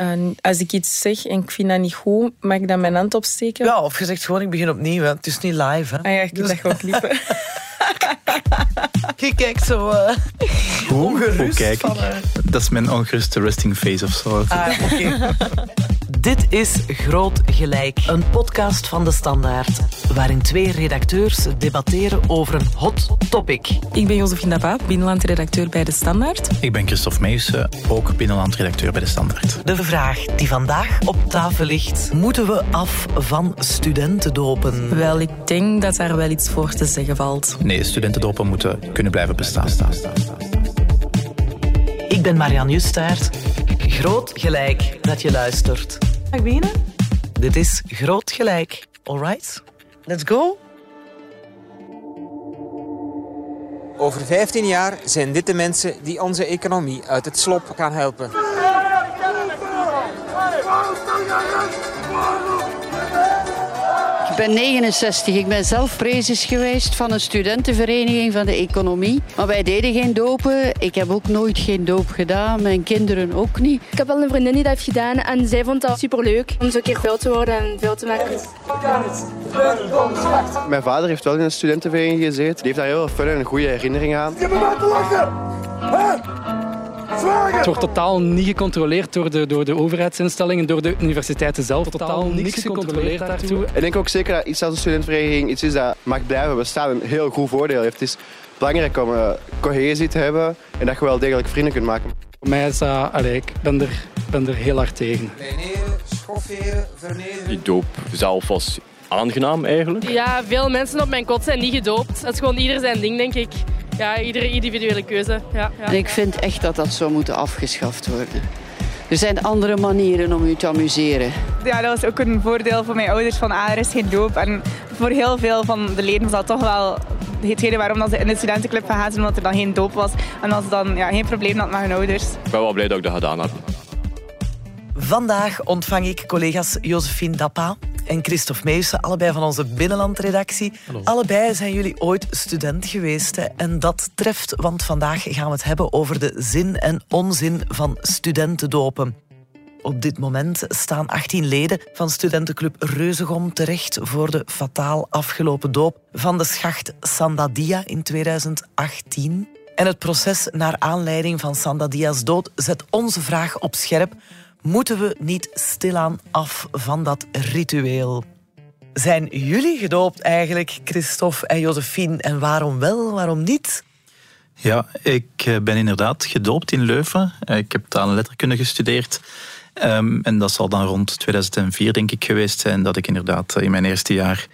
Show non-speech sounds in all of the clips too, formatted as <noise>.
En als ik iets zeg en ik vind dat niet goed, mag ik dan mijn hand opsteken? Ja, of je zegt gewoon, ik begin opnieuw. Hè. Het is niet live. Hè. Ah ja, ik dat gewoon knippen. <laughs> Je kijkt zo uh, ongerust. kijk van, uh... Dat is mijn ongeruste resting face of zo. Ah, okay. <laughs> Dit is Groot Gelijk, een podcast van De Standaard, waarin twee redacteurs debatteren over een hot topic. Ik ben Josephine Dapa, binnenlandredacteur bij De Standaard. Ik ben Christophe Meijsen, ook binnenlandredacteur bij De Standaard. De vraag die vandaag op tafel ligt, moeten we af van studentendopen? Wel, ik denk dat daar wel iets voor te zeggen valt. Nee, studentendopen moeten kunnen blijven bestaan. Ik ben Marianne Justaert. Groot gelijk dat je luistert. Mag ik beginnen? Dit is Groot Gelijk. Alright? Let's go. Over 15 jaar zijn dit de mensen die onze economie uit het slop gaan helpen. Ik ben 69. Ik ben zelf prezes geweest van een studentenvereniging van de economie. Maar wij deden geen dopen. Ik heb ook nooit geen doop gedaan. Mijn kinderen ook niet. Ik heb wel een vriendin die dat heeft gedaan en zij vond dat superleuk om zo een keer veel te worden en veel te maken. Mijn vader heeft wel in een studentenvereniging gezeten. Die heeft daar heel veel fun en goede herinneringen aan. Je bent te lachen! Het wordt totaal niet gecontroleerd door de, door de overheidsinstellingen, door de universiteiten zelf. Totaal niks gecontroleerd daartoe. Ik denk ook zeker dat iets als een studentenvereniging iets is dat mag blijven bestaan. Een heel goed voordeel heeft. Het is belangrijk om uh, cohesie te hebben en dat je wel degelijk vrienden kunt maken. Voor mij is dat, allee, ik ben er, ben er heel hard tegen. Kleineren, schofferen, vernederen. Die doop zelf was aangenaam eigenlijk. Ja, veel mensen op mijn kot zijn niet gedoopt. Dat is gewoon ieder zijn ding, denk ik. Ja, iedere individuele keuze. Ja, ja. En ik vind echt dat dat zou moeten afgeschaft worden. Er zijn andere manieren om u te amuseren. Ja, dat was ook een voordeel voor mijn ouders van ah, er is geen doop. En voor heel veel van de leden was dat toch wel hetgene waarom dat ze in de studentenclub gaan gaan, omdat er dan geen doop was. En als ze dan ja, geen probleem had met hun ouders. Ik ben wel blij dat ik dat gedaan heb. Vandaag ontvang ik collega's Josephine Dappa en Christophe Meijsen, allebei van onze binnenlandredactie. Hallo. Allebei zijn jullie ooit student geweest. Hè? En dat treft, want vandaag gaan we het hebben over de zin en onzin van studentendopen. Op dit moment staan 18 leden van studentenclub Reuzegom terecht voor de fataal afgelopen doop van de schacht Sandadia in 2018. En het proces naar aanleiding van Sandadia's dood zet onze vraag op scherp. Moeten we niet stilaan af van dat ritueel? Zijn jullie gedoopt eigenlijk, Christophe en Josephine? En waarom wel, waarom niet? Ja, ik eh, ben inderdaad gedoopt in Leuven. Eh, Ik heb taal en letterkunde gestudeerd. Um, en dat zal dan rond 2004, denk ik, geweest zijn dat ik inderdaad in mijn eerste jaar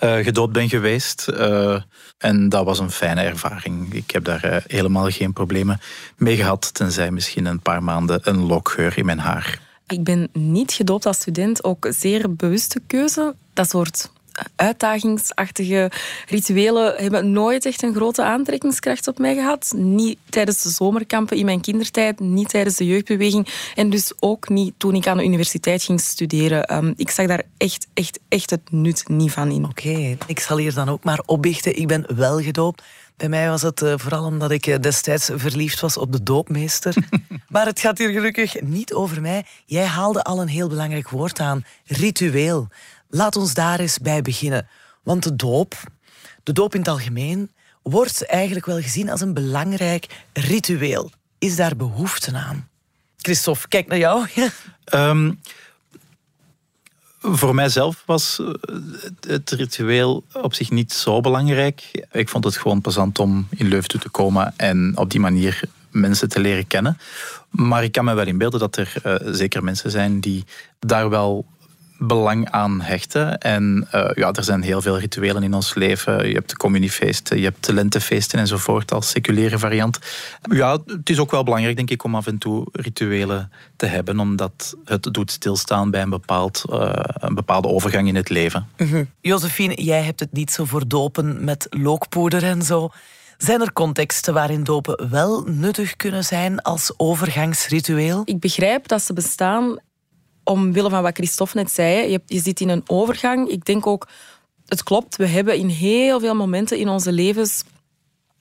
uh, gedoopt ben geweest. Uh, en dat was een fijne ervaring. Ik heb daar uh, helemaal geen problemen mee gehad, tenzij misschien een paar maanden een lokgeur in mijn haar. Ik ben niet gedoopt als student, ook zeer bewuste keuze. Dat soort uitdagingsachtige rituelen hebben nooit echt een grote aantrekkingskracht op mij gehad. Niet tijdens de zomerkampen in mijn kindertijd, niet tijdens de jeugdbeweging en dus ook niet toen ik aan de universiteit ging studeren. Um, ik zag daar echt, echt, echt het nut niet van in. Oké, okay, ik zal hier dan ook maar opbiechten. Ik ben wel gedoopt. Bij mij was het uh, vooral omdat ik uh, destijds verliefd was op de doopmeester. <laughs> maar het gaat hier gelukkig niet over mij. Jij haalde al een heel belangrijk woord aan. Ritueel. Laat ons daar eens bij beginnen. Want de doop, de doop in het algemeen, wordt eigenlijk wel gezien als een belangrijk ritueel. Is daar behoefte aan? Christophe, kijk naar jou. um, <laughs> voor mijzelf was het ritueel op zich niet zo belangrijk. Ik vond het gewoon plezant om in toe te komen en op die manier mensen te leren kennen. Maar ik kan me wel inbeelden dat er uh, zeker mensen zijn die daar wel belang aan hechten. En uh, ja, er zijn heel veel rituelen in ons leven. Je hebt de communiefeesten, je hebt de lentefeesten enzovoort als seculiere variant. Ja, het is ook wel belangrijk, denk ik, om af en toe rituelen te hebben, omdat het doet stilstaan bij een, bepaald, uh, een bepaalde overgang in het leven. Mm-hmm. Josephine, jij hebt het niet zo voor dopen met lookpoeder en zo. Zijn er contexten waarin dopen wel nuttig kunnen zijn als overgangsritueel? Ik begrijp dat ze bestaan omwille van wat Christophe net zei. Je, zit in een overgang. Ik denk ook, het klopt, we hebben in heel veel momenten in onze levens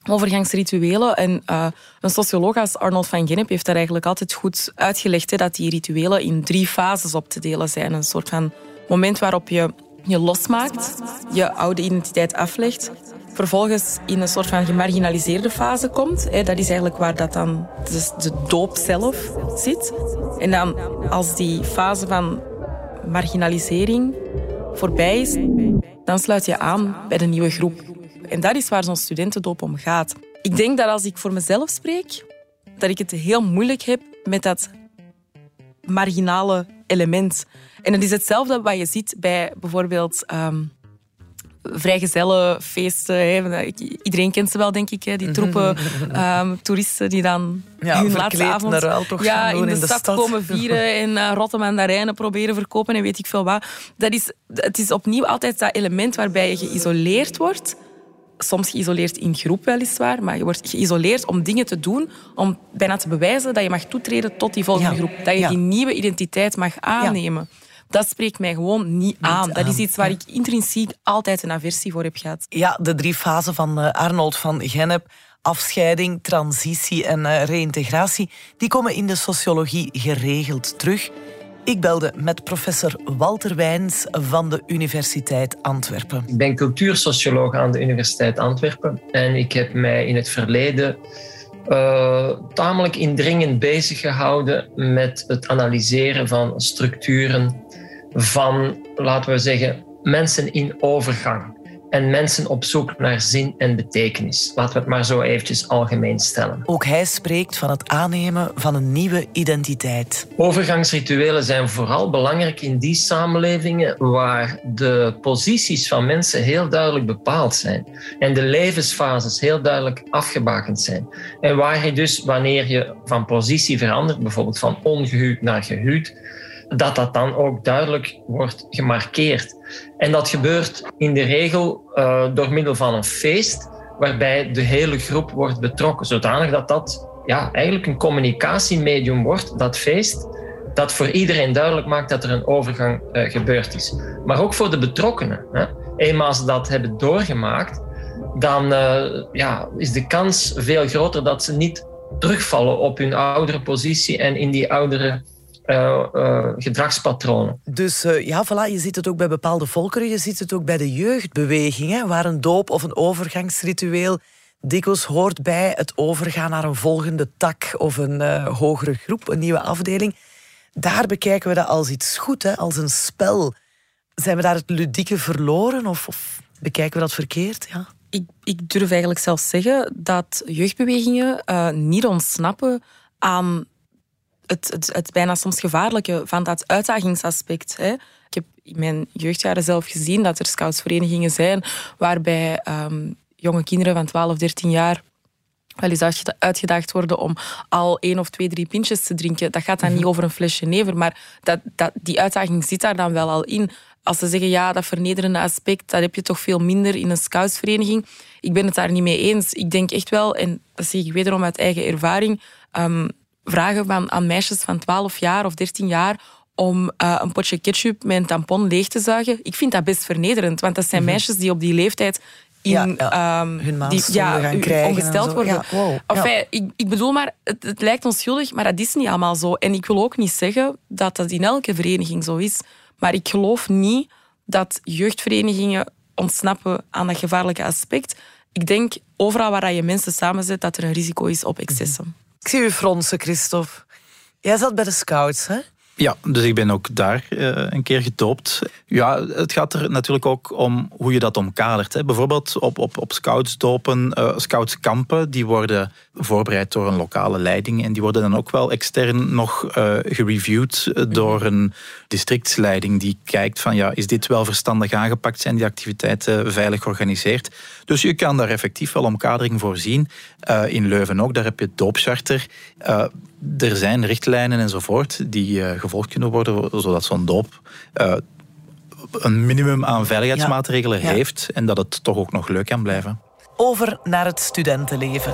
overgangsrituelen. En uh, een socioloog als Arnold van Gennep heeft daar eigenlijk altijd goed uitgelegd dat die rituelen in drie fases op te delen zijn. Een soort van moment waarop je je losmaakt, je oude identiteit aflegt, vervolgens in een soort van gemarginaliseerde fase komt. Dat is eigenlijk waar dat dan de doop zelf zit. En dan als die fase van marginalisering voorbij is, dan sluit je aan bij de nieuwe groep. En dat is waar zo'n studentendoop om gaat. Ik denk dat als ik voor mezelf spreek, dat ik het heel moeilijk heb met dat marginale element. En het is hetzelfde wat je ziet bij bijvoorbeeld um, vrijgezellenfeesten. Iedereen kent ze wel, denk ik. Die troepen um, toeristen die dan ja, hun laatste avond ja, in, de, in de, stad, komen vieren <laughs> en uh, rotte mandarijnen proberen verkopen en weet ik veel wat. Dat is, het is opnieuw altijd dat element waarbij je geïsoleerd wordt soms geïsoleerd in groep weliswaar, maar je wordt geïsoleerd om dingen te doen, om bijna te bewijzen dat je mag toetreden tot die volgende groep. Dat je die nieuwe identiteit mag aannemen. Dat spreekt mij gewoon niet aan. Dat is iets waar ik intrinsiek altijd een aversie voor heb gehad. Ja, de drie fasen van uh, Arnold van Gennep afscheiding, transitie en uh, reïntegratie, die komen in de sociologie geregeld terug. Ik belde met professor Walter Wijns van de Universiteit Antwerpen. Ik ben cultuursocioloog aan de Universiteit Antwerpen en ik heb mij in het verleden uh, tamelijk indringend bezig gehouden met het analyseren van structuren van, laten we zeggen, mensen in overgang en mensen op zoek naar zin en betekenis. Laten we het maar zo eventjes algemeen stellen. Ook hij spreekt van het aannemen van een nieuwe identiteit. Overgangsrituelen zijn vooral belangrijk in die samenlevingen waar de posities van mensen heel duidelijk bepaald zijn en de levensfases heel duidelijk afgebakend zijn. En waar je dus, wanneer je van positie verandert, bijvoorbeeld van ongehuwd naar gehuwd, dat dat dan ook duidelijk wordt gemarkeerd. En dat gebeurt in de regel uh, door middel van een feest, waarbij de hele groep wordt betrokken, zodanig dat dat ja, eigenlijk een communicatiemedium wordt, dat feest, dat voor iedereen duidelijk maakt dat er een overgang uh, gebeurd is. Maar ook voor de betrokkenen. Hè. Eenmaal ze dat hebben doorgemaakt, dan uh, ja, is de kans veel groter dat ze niet terugvallen op hun oudere positie en in die oudere uh, uh, gedragspatronen. Dus uh, ja, voilà, je ziet het ook bij bepaalde volkeren, je ziet het ook bij de jeugdbeweging, hè, waar een doop of een overgangsritueel dikwijls hoort bij het overgaan naar een volgende tak of een hogere groep, een nieuwe afdeling. Daar bekijken we dat als iets goed, hè, als een spel. Zijn we daar het ludieke verloren of, of bekijken we dat verkeerd? Ja? Ik, ik durf eigenlijk zelfs zeggen dat jeugdbewegingen niet ontsnappen aan het, het, het bijna soms gevaarlijke van dat uitdagingsaspect. Hè. Ik heb in mijn jeugdjaren zelf gezien dat er scoutsverenigingen zijn waarbij um, jonge kinderen van 12, 13 jaar wel eens uitgedaagd worden om al één of twee, drie pintjes te drinken. Dat gaat dan niet mhm. over een flesje never, maar dat, dat, die uitdaging zit daar dan wel al in. Als ze zeggen, ja, dat vernederende aspect, dat heb je toch veel minder in een scoutsvereniging. Ik ben het daar niet mee eens. Ik denk echt wel, en dat zie ik wederom uit eigen ervaring, um, vragen van, aan meisjes van 12 jaar of 13 jaar om uh, een potje ketchup met een tampon leeg te zuigen. Ik vind dat best vernederend, want dat zijn mhm. meisjes die op die leeftijd in, ja, ja. Um, hun die, ja, gaan krijgen ongesteld worden. Wow. enfin, ik, ik, bedoel maar, het, het, lijkt onschuldig, maar dat is niet allemaal zo. En ik wil ook niet zeggen dat dat in elke vereniging zo is. Maar ik geloof niet dat jeugdverenigingen ontsnappen aan dat gevaarlijke aspect. Ik denk overal waar je mensen samenzet dat er een risico is op excessen. Ik zie u fronsen, Christophe. Jij zat bij de scouts, hè? Ja, dus ik ben ook daar uh, een keer getoopt. Ja, het gaat er natuurlijk ook om hoe je dat omkadert. Hè. Bijvoorbeeld op, op, op scoutsdopen, uh, scoutskampen, die worden voorbereid door een lokale leiding en die worden dan ook wel extern nog uh, gereviewd door een districtsleiding die kijkt van ja, is dit wel verstandig aangepakt, zijn die activiteiten veilig georganiseerd. Dus je kan daar effectief wel omkadering voor zien. in Leuven ook, daar heb je het doopcharter er zijn richtlijnen enzovoort die uh, gevolgd kunnen worden, zodat zo'n doop uh, een minimum aan veiligheidsmaatregelen heeft en dat het toch ook nog leuk kan blijven. Over naar het studentenleven.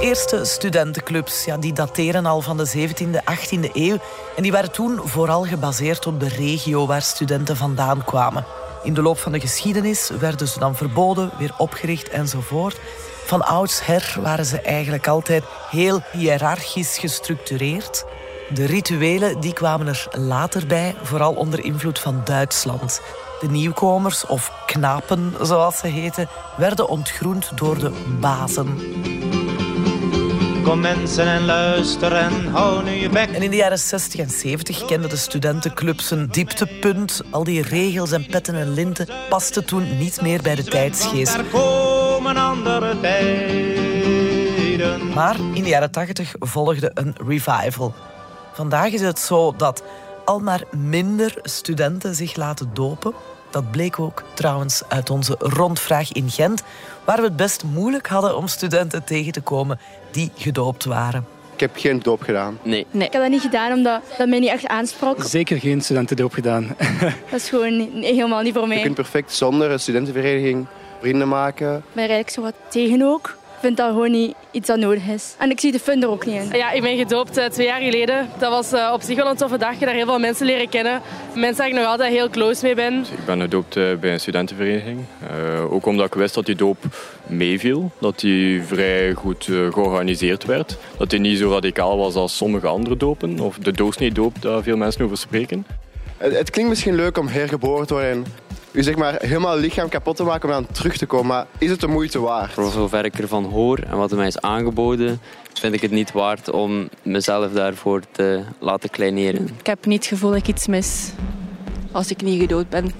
Eerste studentenclubs ja, die dateren al van de 17e, 18e eeuw. En die waren toen vooral gebaseerd op de regio waar studenten vandaan kwamen. In de loop van de geschiedenis werden ze dan verboden, weer opgericht enzovoort. Van oudsher waren ze eigenlijk altijd heel hiërarchisch gestructureerd. De rituelen die kwamen er later bij, vooral onder invloed van Duitsland. De nieuwkomers, of knapen zoals ze heten, werden ontgroend door de bazen. Kom mensen en luister en hou nu je bek. En in de jaren 60 en 70 kenden de studentenclubs een dieptepunt. Al die regels en petten en linten pasten toen niet meer bij de tijdsgeest. Er komen andere tijden. Maar in de jaren 80 volgde een revival. Vandaag is het zo dat al maar minder studenten zich laten dopen. Dat bleek ook trouwens uit onze rondvraag in Gent, waar we het best moeilijk hadden om studenten tegen te komen die gedoopt waren. Ik heb geen doop gedaan. Nee. Nee, ik heb dat niet gedaan omdat dat mij niet echt aansprak. Zeker geen studentendoop gedaan. <laughs> Dat is gewoon niet- helemaal niet voor Je mij. kunt perfect zonder een studentenvereniging vrienden maken. Ik ben er eigenlijk zo wat tegen ook. Ik vind dat gewoon niet iets dat nodig is. En ik zie de fun er ook niet in. Ja, ik ben gedoopt eh, twee jaar geleden. Dat was eh, op zich wel een toffe dag. Je daar heel veel mensen leren kennen. Mensen waar ik nog altijd heel close mee ben. Ik ben gedoopt eh, bij een studentenvereniging. Eh, ook omdat ik wist dat die doop meeviel. Dat die vrij goed eh, georganiseerd werd. Dat die niet zo radicaal was als sommige andere dopen. Of de doorsneedoop, daar veel mensen over spreken. Het, het klinkt misschien leuk om hergeboren te worden u zeg maar helemaal het lichaam kapot te maken om dan terug te komen. Maar is het de moeite waard? Voor zover ik ervan hoor en wat er mij is aangeboden, vind ik het niet waard om mezelf daarvoor te laten kleineren. Ik heb niet het gevoel dat ik iets mis als ik niet gedood ben.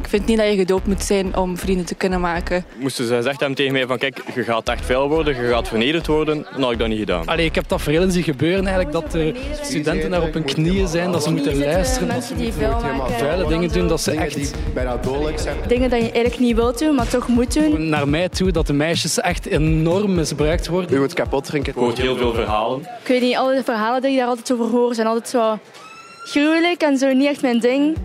Ik vind niet dat je gedood moet zijn om vrienden te kunnen maken. Moesten ze gezegd hebben tegen mij van kijk, je gaat echt vuil worden, je gaat vernederd worden, dan had ik dat niet gedaan. Allee, ik heb dat verhelen zien gebeuren eigenlijk, dat de studenten daar op hun knieën zijn, dat ze moeten luisteren, dat ze Mensen die vuil maken. vuile dingen doen, dat ze Dingen echt die bijna dodelijk zijn. Dingen dat je eigenlijk niet wilt doen, maar toch moet doen. naar mij toe, dat de meisjes echt enorm misbruikt worden. U moet kapot drinken. Ik hoor heel veel verhalen. Ik weet niet, alle verhalen die je daar altijd over hoort zijn altijd zo gruwelijk en zo niet echt mijn ding.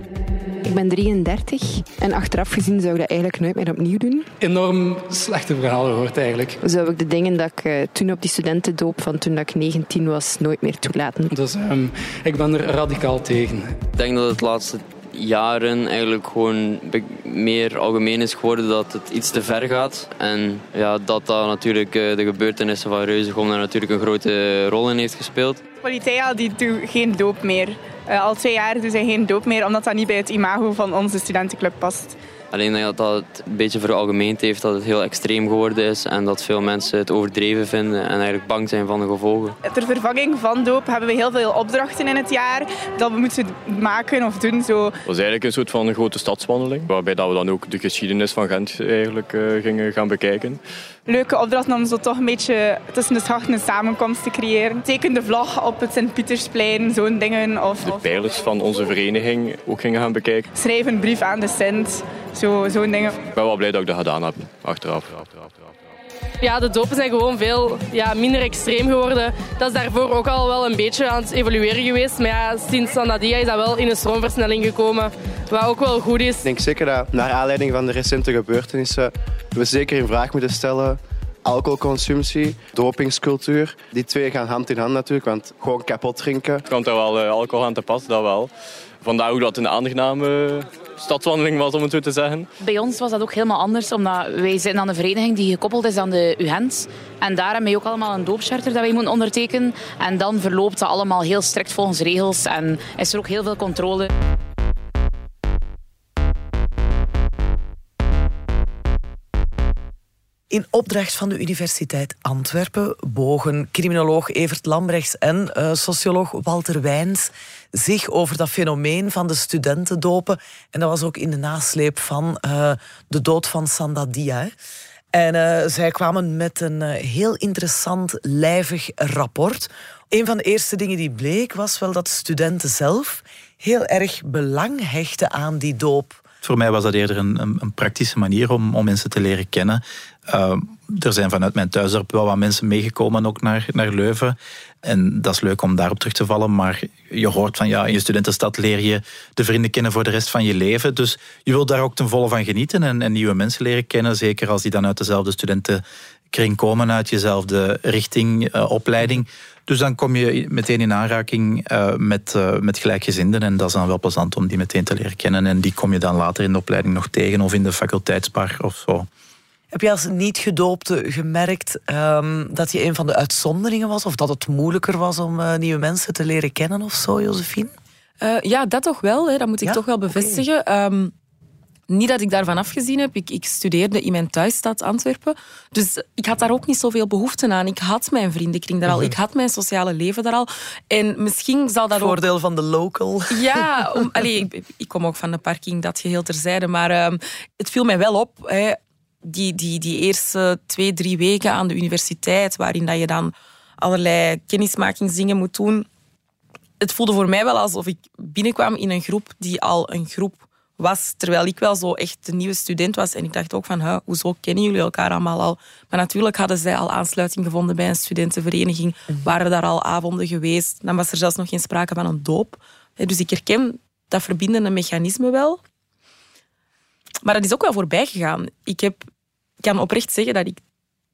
Ik ben 33 en achteraf gezien zou ik dat eigenlijk nooit meer opnieuw doen. Enorm slechte verhalen gehoord eigenlijk. Zou ik de dingen dat ik eh, toen op die studentendoop van toen dat ik 19 was nooit meer toelaten. Dus ehm, ik ben er radicaal tegen. Ik denk dat het de laatste jaren eigenlijk gewoon meer algemeen is geworden dat het iets te ver gaat. En ja, dat dat natuurlijk eh, de gebeurtenissen van Reuzegom daar natuurlijk een grote rol in heeft gespeeld. Politeia die doet geen doop meer. Eh, al twee jaar doen zij geen doop meer, omdat dat niet bij het imago van onze studentenclub past. Alleen dat dat een beetje veralgemeend heeft dat het heel extreem geworden is en dat veel mensen het overdreven vinden en eigenlijk bang zijn van de gevolgen. Ter vervanging van doop hebben we heel veel opdrachten in het jaar dat we moeten maken of doen. Zo. Dat was eigenlijk een soort van een grote stadswandeling, waarbij dat we dan ook de geschiedenis van Gent eigenlijk eh, gingen gaan bekijken. Leuke opdrachten om zo toch een beetje tussen de schachten een samenkomst te creëren. Teken de vlag op het Sint-Pietersplein, zo'n dingen. Of, De pijlers van onze vereniging ook gingen gaan bekijken. schrijf een brief aan de Sint, zo, zo'n dingen. Ik ben wel blij dat ik dat gedaan heb, achteraf. Ja, de dopen zijn gewoon veel ja, minder extreem geworden. Dat is daarvoor ook al wel een beetje aan het evolueren geweest. Maar ja, sinds Sanadia is dat wel in een stroomversnelling gekomen. Wat ook wel goed is. Ik denk zeker dat naar aanleiding van de recente gebeurtenissen we zeker in vraag moeten stellen alcoholconsumptie, dopingscultuur. Die twee gaan hand in hand natuurlijk, want gewoon kapot drinken. Het komt er wel eh, alcohol aan te pas, dat wel. Vandaar ook dat het een aangename stadswandeling was, om het zo te zeggen. Bij ons was dat ook helemaal anders, omdat wij zijn aan een vereniging die gekoppeld is aan de UGent. En daar hebben wij ook allemaal een doopcharter dat wij moeten ondertekenen. En dan verloopt dat allemaal heel strikt volgens regels en is er ook heel veel controle. In opdracht van de Universiteit Antwerpen bogen criminoloog Evert Lambrechts en eh, socioloog Walter Wijns zich over dat fenomeen van de studentendopen. En dat was ook in de nasleep van eh, de dood van Sandadia. hè. En eh, zij kwamen met een heel interessant, lijvig rapport. Een van de eerste dingen die bleek was wel dat studenten zelf heel erg belang hechten aan die doop. Voor mij was dat eerder een, een, een praktische manier om, om mensen te leren kennen. Uh, er zijn vanuit mijn thuisdorp wel wat mensen meegekomen ook naar, naar Leuven. En dat is leuk om daarop terug te vallen. Maar je hoort van ja, in je studentenstad leer je de vrienden kennen voor de rest van je leven. Dus je wilt daar ook ten volle van genieten en, en nieuwe mensen leren kennen. Zeker als die dan uit dezelfde studentenkring kring komen, uit jezelfde richting, uh, opleiding. Dus dan kom je meteen in aanraking uh, met, uh, met gelijkgezinden. En dat is dan wel plezant om die meteen te leren kennen. En die kom je dan later in de opleiding nog tegen of in de faculteitsbar of zo. Heb je als niet-gedoopte gemerkt um, dat je een van de uitzonderingen was? Of dat het moeilijker was om uh, nieuwe mensen te leren kennen of zo, Josephine? ja, dat toch wel. Hè. Dat moet ik toch wel bevestigen. Okay. Um, niet dat ik daarvan afgezien heb. Ik, ik, studeerde in mijn thuisstad Antwerpen. Dus ik had daar ook niet zoveel behoefte aan. Ik had mijn vriendenkring daar al. Ik had mijn sociale leven daar al. En misschien zal dat Voordeel ook... van de local. Ja, <laughs> om, allee, ik, ik, kom ook van de parking, dat geheel terzijde. Maar uh, het viel mij wel op. Hè, die, die, die eerste twee, drie weken aan de universiteit, waarin dat je dan allerlei kennismakingsdingen moet doen. Het voelde voor mij wel alsof ik binnenkwam in een groep die al een groep was, terwijl ik wel zo echt de nieuwe student was. En ik dacht ook van, hoezo kennen jullie elkaar allemaal al? Maar natuurlijk hadden zij al aansluiting gevonden bij een studentenvereniging, mhm. waren daar al avonden geweest. Dan was er zelfs nog geen sprake van een doop. Dus ik herken dat verbindende mechanisme wel. Maar dat is ook wel voorbij gegaan. Ik heb, kan oprecht zeggen dat ik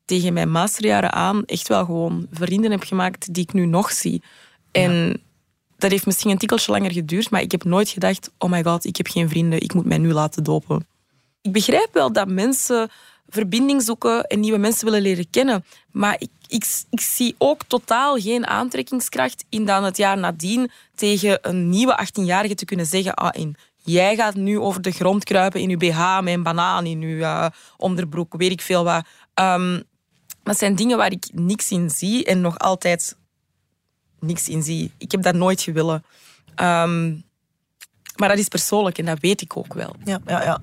tegen mijn masterjaren aan echt wel gewoon vrienden heb gemaakt die ik nu nog zie. En dat heeft misschien een tikkeltje langer geduurd, maar ik heb nooit gedacht, oh my god, ik heb geen vrienden, ik moet mij nu laten dopen. Ik begrijp wel dat mensen verbinding zoeken en nieuwe mensen willen leren kennen. Maar ik, ik, ik, zie ook totaal geen aantrekkingskracht in dan het jaar nadien tegen een nieuwe 18-jarige te kunnen zeggen: ah, en jij gaat nu over de grond kruipen in je BH met een banaan in je uh, onderbroek, weet ik veel wat. Um, dat zijn dingen waar ik niks in zie en nog altijd niks in zie. Ik heb dat nooit gewillen. Um, maar dat is persoonlijk en dat weet ik ook wel. Ja, ja, ja.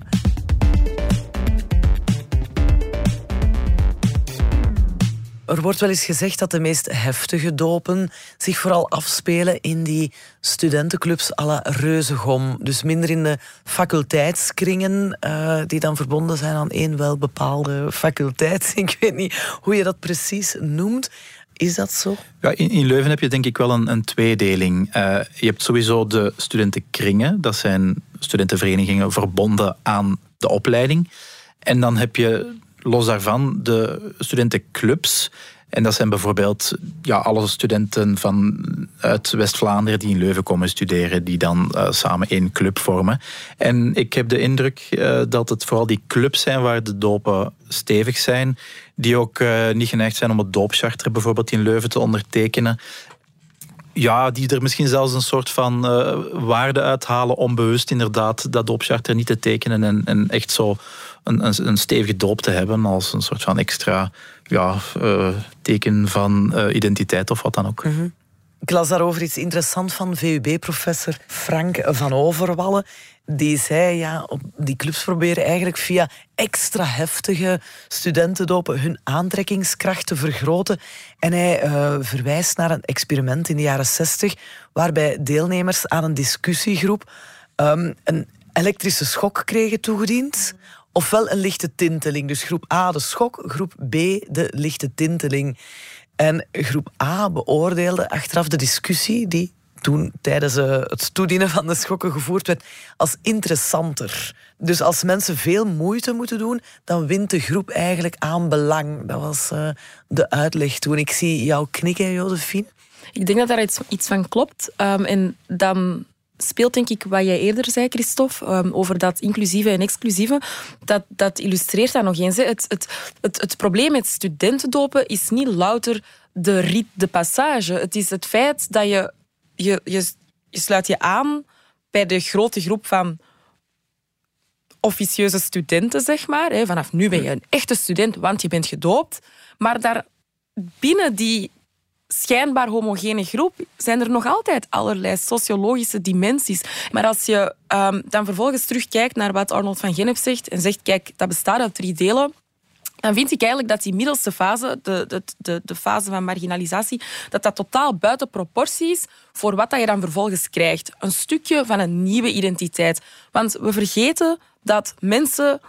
Er wordt wel eens gezegd dat de meest heftige dopen zich vooral afspelen in die studentenclubs à la Reuzegom. Dus minder in de faculteitskringen uh, die dan verbonden zijn aan één wel bepaalde faculteit. <laughs> Ik weet niet hoe je dat precies noemt. Is dat zo? Ja, in, in, Leuven heb je denk ik wel een, een tweedeling. Uh, je hebt sowieso de studentenkringen. Dat zijn studentenverenigingen verbonden aan de opleiding. En dan heb je los daarvan de studentenclubs. En dat zijn bijvoorbeeld ja, alle studenten van, uit West-Vlaanderen die in Leuven komen studeren, die dan uh, samen één club vormen. En ik heb de indruk uh, dat het vooral die clubs zijn waar de dopen stevig zijn, die ook uh, niet geneigd zijn om het doopcharter bijvoorbeeld in Leuven te ondertekenen. Ja, die er misschien zelfs een soort van waarde uithalen om bewust inderdaad dat doopcharter niet te tekenen en, en echt zo een, een, een, stevige doop te hebben als een soort van extra ja, uh, teken van uh, identiteit of wat dan ook. Mm. Ik las daarover iets interessants van VUB-professor Frank van Overwallen. Die zei, ja, die clubs proberen eigenlijk via extra heftige studentendopen hun aantrekkingskracht te vergroten. En hij uh, verwijst naar een experiment in de jaren 60, waarbij deelnemers aan een discussiegroep um, een elektrische schok kregen toegediend ofwel een lichte tinteling. Dus groep A de schok, groep B de lichte tinteling. En groep A beoordeelde achteraf de discussie die toen tijdens uh, het toedienen van de schokken gevoerd werd als interessanter. Dus als mensen veel moeite moeten doen, dan wint de groep eigenlijk aan belang. Dat was uh, de uitleg toen. Ik zie jou knikken, Josephine. Ik denk dat daar iets, iets van klopt. Um, en dan speelt denk ik wat jij eerder zei, Christophe, um, over dat inclusieve en exclusieve. Dat, dat illustreert dat nog eens. Hè. Het, het, het, het probleem met studentendopen is niet louter de rit de passage. Het is het feit dat je, je, je, je sluit je aan bij de grote groep van officieuze studenten, zeg maar. Vanaf nu ben je een echte student, want je bent gedoopt. Maar daar binnen die schijnbaar homogene groep zijn er nog altijd allerlei sociologische dimensies. Maar als je um, dan vervolgens terugkijkt naar wat Arnold van Gennep zegt en zegt, kijk, dat bestaat uit drie delen, dan vind ik eigenlijk dat die middelste fase, de, de, de, de, fase van marginalisatie, dat dat totaal buiten proportie is voor wat dat je dan vervolgens krijgt. Een stukje van een nieuwe identiteit. Want we vergeten dat mensen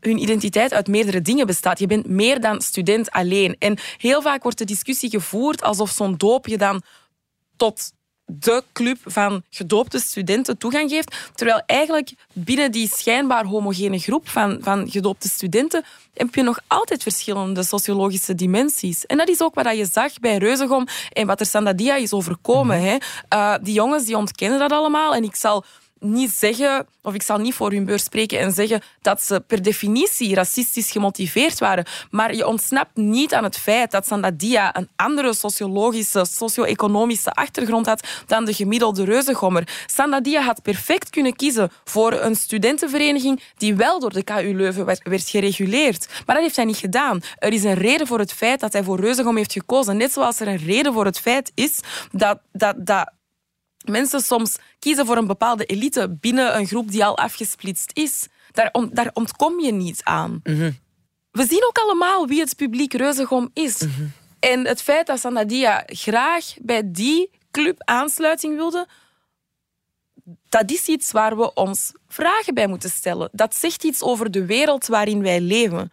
hun identiteit uit meerdere dingen bestaat. Je bent meer dan student alleen. En heel vaak wordt de discussie gevoerd alsof zo'n doop je dan tot de club van gedoopte studenten toegang geeft. Terwijl eigenlijk binnen die schijnbaar homogene groep van, van gedoopte studenten heb je nog altijd verschillende sociologische dimensies. En dat is ook wat je zag bij Reuzegom en wat er Sandadia is overkomen. Mm hè. Uh, die jongens die ontkennen dat allemaal. En ik zal niet zeggen, of ik zal niet voor hun beurs spreken en zeggen dat ze per definitie racistisch gemotiveerd waren. Maar je ontsnapt niet aan het feit dat Sandadia een andere sociologische, socio-economische achtergrond had dan de gemiddelde reuzegommer. Sandadia had perfect kunnen kiezen voor een studentenvereniging die wel door de KU Leuven werd, gereguleerd. Maar dat heeft hij niet gedaan. Er is een reden voor het feit dat hij voor Reuzegom heeft gekozen. Net zoals er een reden voor het feit is dat, dat, dat mensen soms kiezen voor een bepaalde elite binnen een groep die al afgesplitst is. Daar, daar ontkom je niet aan. Mhm. We zien ook allemaal wie het publiek Reuzegom is. Mhm. En het feit dat Sanadia graag bij die club aansluiting wilde, dat is iets waar we ons vragen bij moeten stellen. Dat zegt iets over de wereld waarin wij leven.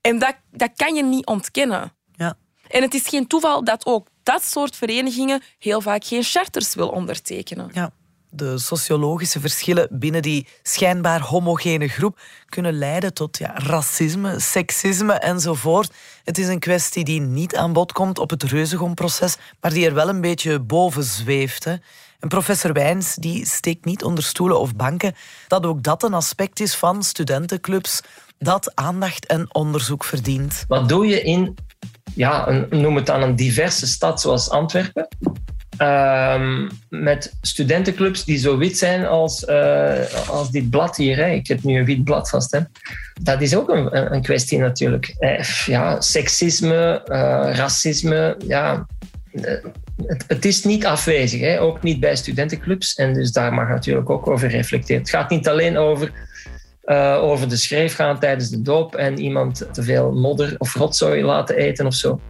En dat, dat kan je niet ontkennen. Ja. En het is geen toeval dat ook dat soort verenigingen heel vaak geen charters wil ondertekenen. Ja. De sociologische verschillen binnen die schijnbaar homogene groep kunnen leiden tot ja, racisme, seksisme enzovoort. Het is een kwestie die niet aan bod komt op het Reuzegom-proces, maar die er wel een beetje boven zweeft. Hè. En professor Wijns die steekt niet onder stoelen of banken dat ook dat een aspect is van studentenclubs dat aandacht en onderzoek verdient. Wat doe je in ja, noem het dan een diverse stad zoals Antwerpen. Ehm, met studentenclubs die zo wit zijn als, uh, als dit blad hier. Ik heb nu een wit blad vast. Hè. Dat is ook een, een kwestie natuurlijk. Eh, ja, seksisme, uh, racisme. Ja, het, het, is niet afwezig. Hè. Ook niet bij studentenclubs. En dus daar mag natuurlijk ook over reflecteren. Het gaat niet alleen over uh, over de schreef gaan tijdens de doop en iemand te veel modder of rotzooi laten eten of zo.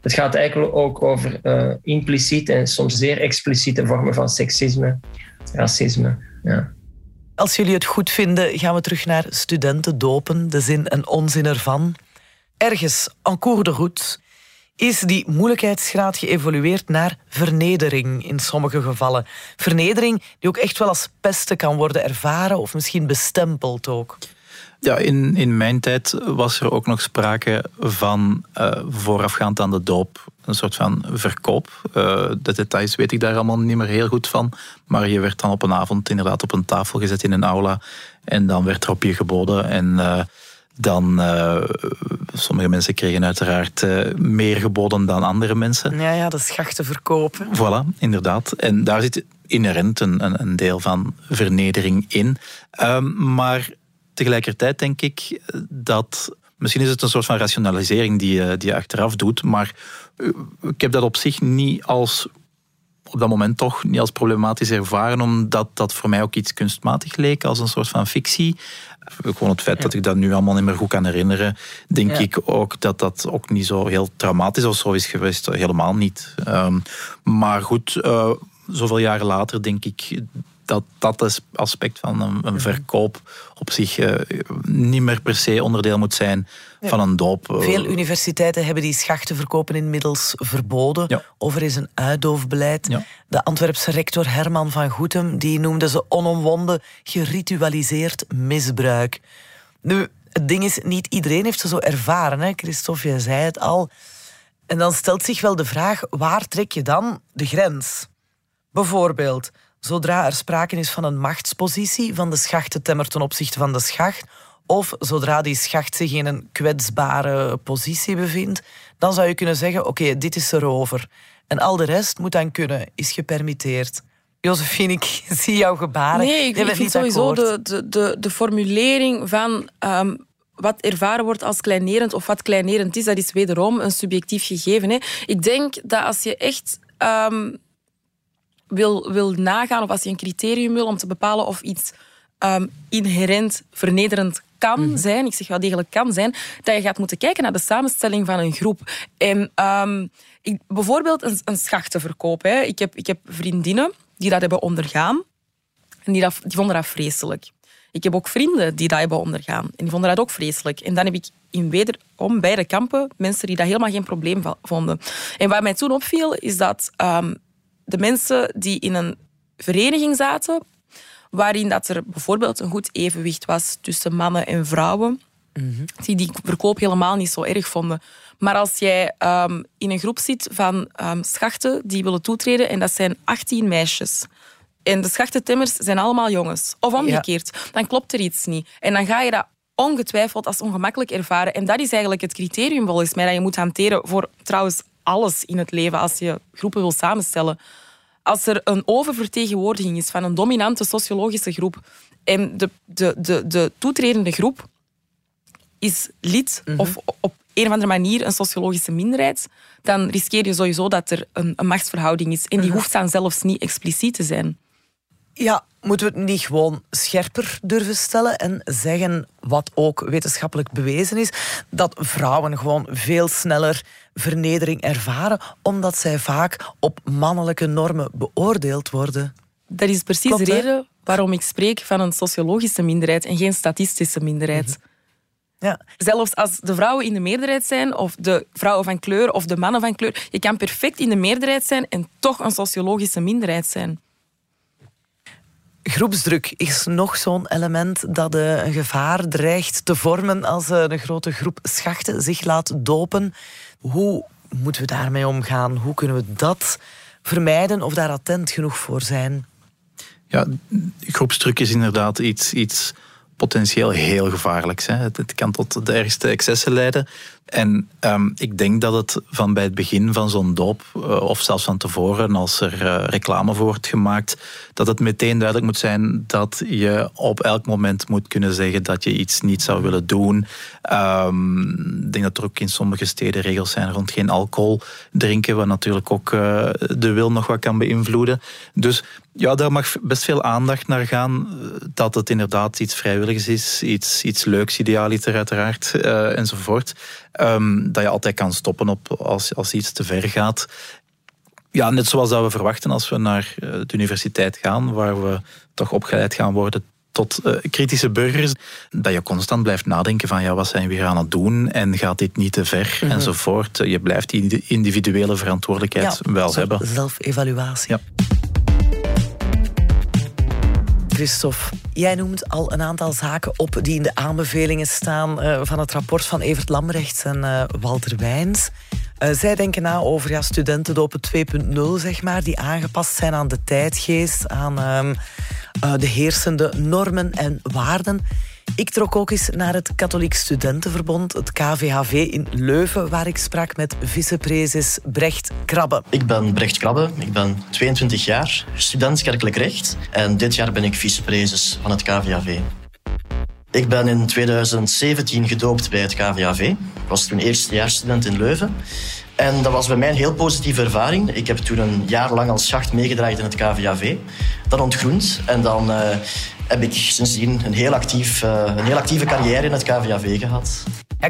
Het gaat eigenlijk ook over uh, impliciete en soms zeer expliciete vormen van seksisme, racisme. Ja. Als jullie het goed vinden, gaan we terug naar studenten dopen, de zin en onzin ervan. Ergens, en cours de route, is die moeilijkheidsgraad geëvolueerd naar vernedering in sommige gevallen. Vernedering die ook echt wel als pesten kan worden ervaren of misschien bestempeld ook. Ja, in, in mijn tijd was er ook nog sprake van uh, voorafgaand aan de doop een soort van verkoop. Uh, de details weet ik daar allemaal niet meer heel goed van. Maar je werd dan op een avond inderdaad op een tafel gezet in een aula. En dan werd er op je geboden. En uh, dan uh, sommige mensen kregen uiteraard uh, meer geboden dan andere mensen. Ja, ja, de schachten verkopen. Voilà, inderdaad. En daar zit inherent een, een deel van vernedering in. Um, maar tegelijkertijd denk ik dat... Misschien is het een soort van rationalisering die je, die je achteraf doet, maar ik heb dat op zich niet als op dat moment toch niet als problematisch ervaren, omdat dat voor mij ook iets kunstmatig leek, als een soort van fictie. Gewoon het feit dat ik dat nu allemaal niet meer goed kan herinneren, denk ik ook dat dat ook niet zo heel traumatisch of zo is geweest. Helemaal niet. Um, maar goed, uh, zoveel jaren later denk ik dat dat aspect van een, een verkoop op zich uh, niet meer per se onderdeel moet zijn van een doop. Eh. Veel universiteiten hebben die schachten verkopen inmiddels verboden. Ja. Of er is een uitdoofbeleid. Ja. De Antwerpse rector Herman van Goetem die noemde ze onomwonden geritualiseerd misbruik. Nu, het ding is, niet iedereen heeft ze zo ervaren. Hè? Christophe, jij zei het al. En dan stelt zich wel de vraag, waar trek je dan de grens? Bijvoorbeeld, zodra er sprake is van een machtspositie van de schachtentemmer ten opzichte van de schacht, of zodra die schacht zich in een kwetsbare positie bevindt, dan zou je kunnen zeggen: oké, dit is erover. En al de rest moet dan kunnen, is gepermitteerd. Josephine, ik <laughs> zie jouw gebaren. Nee, ik, ik vind sowieso de, de, de, de, formulering van um, wat ervaren wordt als kleinerend of wat kleinerend is, dat is wederom een subjectief gegeven. Hè. Ik denk dat als je echt um, wil, wil nagaan of als je een criterium wil om te bepalen of iets um, inherent vernederend kan mhm. zijn, ik zeg wel degelijk kan zijn, dat je gaat moeten kijken naar de samenstelling van een groep. En um, ik, bijvoorbeeld een, een schachtenverkoop. Hè. Ik, heb, ik heb vriendinnen die dat hebben ondergaan en die, dat, die vonden dat vreselijk. Ik heb ook vrienden die dat hebben ondergaan en die vonden dat ook vreselijk. En dan heb ik in wederom beide kampen mensen die dat helemaal geen probleem vonden. En wat mij toen opviel, is dat um, de mensen die in een vereniging zaten, waarin dat er bijvoorbeeld een goed evenwicht was tussen mannen en vrouwen, die die verkoop helemaal niet zo erg vonden. Maar als jij ehm, in een groep zit van ehm, schachten die willen toetreden, en dat zijn 18 meisjes, en de schachtentemmers zijn allemaal jongens, of omgekeerd, dan klopt er iets niet. En dan ga je dat ongetwijfeld als ongemakkelijk ervaren. En dat is eigenlijk het criterium volgens mij dat je moet hanteren voor trouwens alles in het leven als je groepen wil samenstellen. Als er een oververtegenwoordiging is van een dominante sociologische groep en de, de, de, de toetredende groep is lid of op een of andere manier een sociologische minderheid, dan riskeer je sowieso dat er een, een machtsverhouding is. En die hoeft dan zelfs niet expliciet te zijn. Ja, moeten we het niet gewoon scherper durven stellen en zeggen, wat ook wetenschappelijk bewezen is, dat vrouwen gewoon veel sneller vernedering ervaren, omdat zij vaak op mannelijke normen beoordeeld worden? Dat is precies Klopt, de reden waarom ik spreek van een sociologische minderheid en geen statistische minderheid. Mhm. Ja. Zelfs als de vrouwen in de meerderheid zijn, of de vrouwen van kleur of de mannen van kleur, je kan perfect in de meerderheid zijn en toch een sociologische minderheid zijn. Groepsdruk is nog zo'n element dat eh, een gevaar dreigt te vormen als eh, een grote groep schachten zich laat dopen. Hoe moeten we daarmee omgaan? Hoe kunnen we dat vermijden of daar attent genoeg voor zijn? Ja, groepsdruk is inderdaad iets, iets potentieel heel gevaarlijks. Hè. Het, het kan tot de ergste excessen leiden. En ehm, ik denk dat het van bij het begin van zo'n doop, eh, of zelfs van tevoren, als er eh, reclame voor wordt gemaakt, dat het meteen duidelijk moet zijn dat je op elk moment moet kunnen zeggen dat je iets niet zou willen doen. Ehm, ik denk dat er ook in sommige steden regels zijn rond geen alcohol drinken, wat natuurlijk ook eh, de wil nog wat kan beïnvloeden. Dus ja, daar mag best veel aandacht naar gaan. Dat het inderdaad iets vrijwilligs is, iets, iets leuks, idealiter uiteraard, enzovoort. Ehm, dat je altijd kan stoppen op als, als iets te ver gaat. Ja, net zoals dat we verwachten als we naar eh, de universiteit gaan, waar we toch opgeleid gaan worden tot eh, kritische burgers, dat je constant blijft nadenken van ja, wat zijn we hier aan het doen en gaat dit niet te ver Mhm. enzovoort. Je blijft die individuele verantwoordelijkheid wel hebben. Zelfevaluatie. Ja. Christophe, jij noemt al een aantal zaken op die in de aanbevelingen staan eh, van het rapport van Evert Lambrechts en eh, Walter Wijns. Eh, zij denken na over ja, studentendopen 2.0, zeg maar, die aangepast zijn aan de tijdgeest, aan ehm, eh, de heersende normen en waarden. Ik trok ook eens naar het Katholiek Studentenverbond, het KVHV in Leuven, waar ik sprak met vicepreses Brecht Krabbe. Ik ben Brecht Krabbe, ik ben 22 jaar, student kerkelijk recht en dit jaar ben ik vicepreses van het KVAV. Ik ben in 2017 gedoopt bij het KVAV. Ik was toen eerstejaarsstudent in Leuven. En dat was bij mij een heel positieve ervaring. Ik heb toen een jaar lang als schacht meegedraaid in het KVAV. Dan ontgroend en dan eh, heb ik sindsdien een heel, actief, eh, een heel actieve carrière in het KVAV gehad.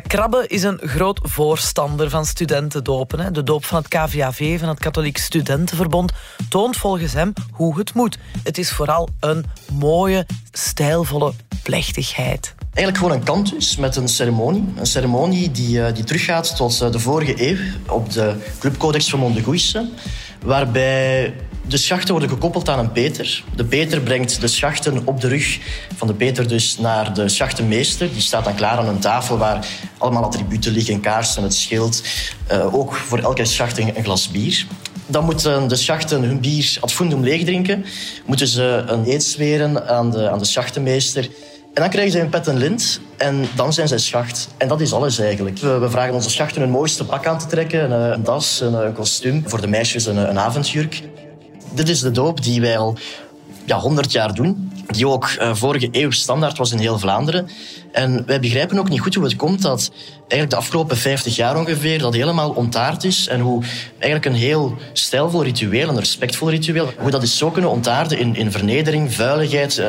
Krabbe is een groot voorstander van studentendopen. Hè. De doop van het KVAV, van het Katholiek Studentenverbond, toont volgens hem hoe het moet. Het is vooral een mooie, stijlvolle plechtigheid. Eigenlijk gewoon een kantus met een ceremonie. Een ceremonie die, eh, die teruggaat tot eh, de vorige eeuw op de Clubcodex van Mondegoeisse. Waarbij de schachten worden gekoppeld aan een peter. De peter brengt de schachten op de rug van de peter dus naar de schachtenmeester. Die staat dan klaar aan een tafel waar allemaal attributen liggen. Een kaars en het schild. Eh, ook voor elke schacht een, een glas bier. Dan moeten de schachten hun bier ad fundum leegdrinken. Moeten ze een eed zweren aan de, aan de schachtenmeester. En dan krijgen ze een pet en lint en dan zijn zij schacht. En dat is alles eigenlijk. We, vragen onze schachten hun mooiste pak aan te trekken. Een, eh, das, een, een kostuum. Voor de meisjes een, een avondjurk. Dit is de doop die wij al ja, 100 jaar doen. Die ook eh, vorige eeuw standaard was in heel Vlaanderen. En wij begrijpen ook niet goed hoe het komt dat eigenlijk de afgelopen 50 jaar ongeveer dat helemaal ontaard is. En hoe eigenlijk een heel stijlvol ritueel, een respectvol ritueel, hoe dat is zo kunnen ontaarden in, in vernedering, vuiligheid. eh,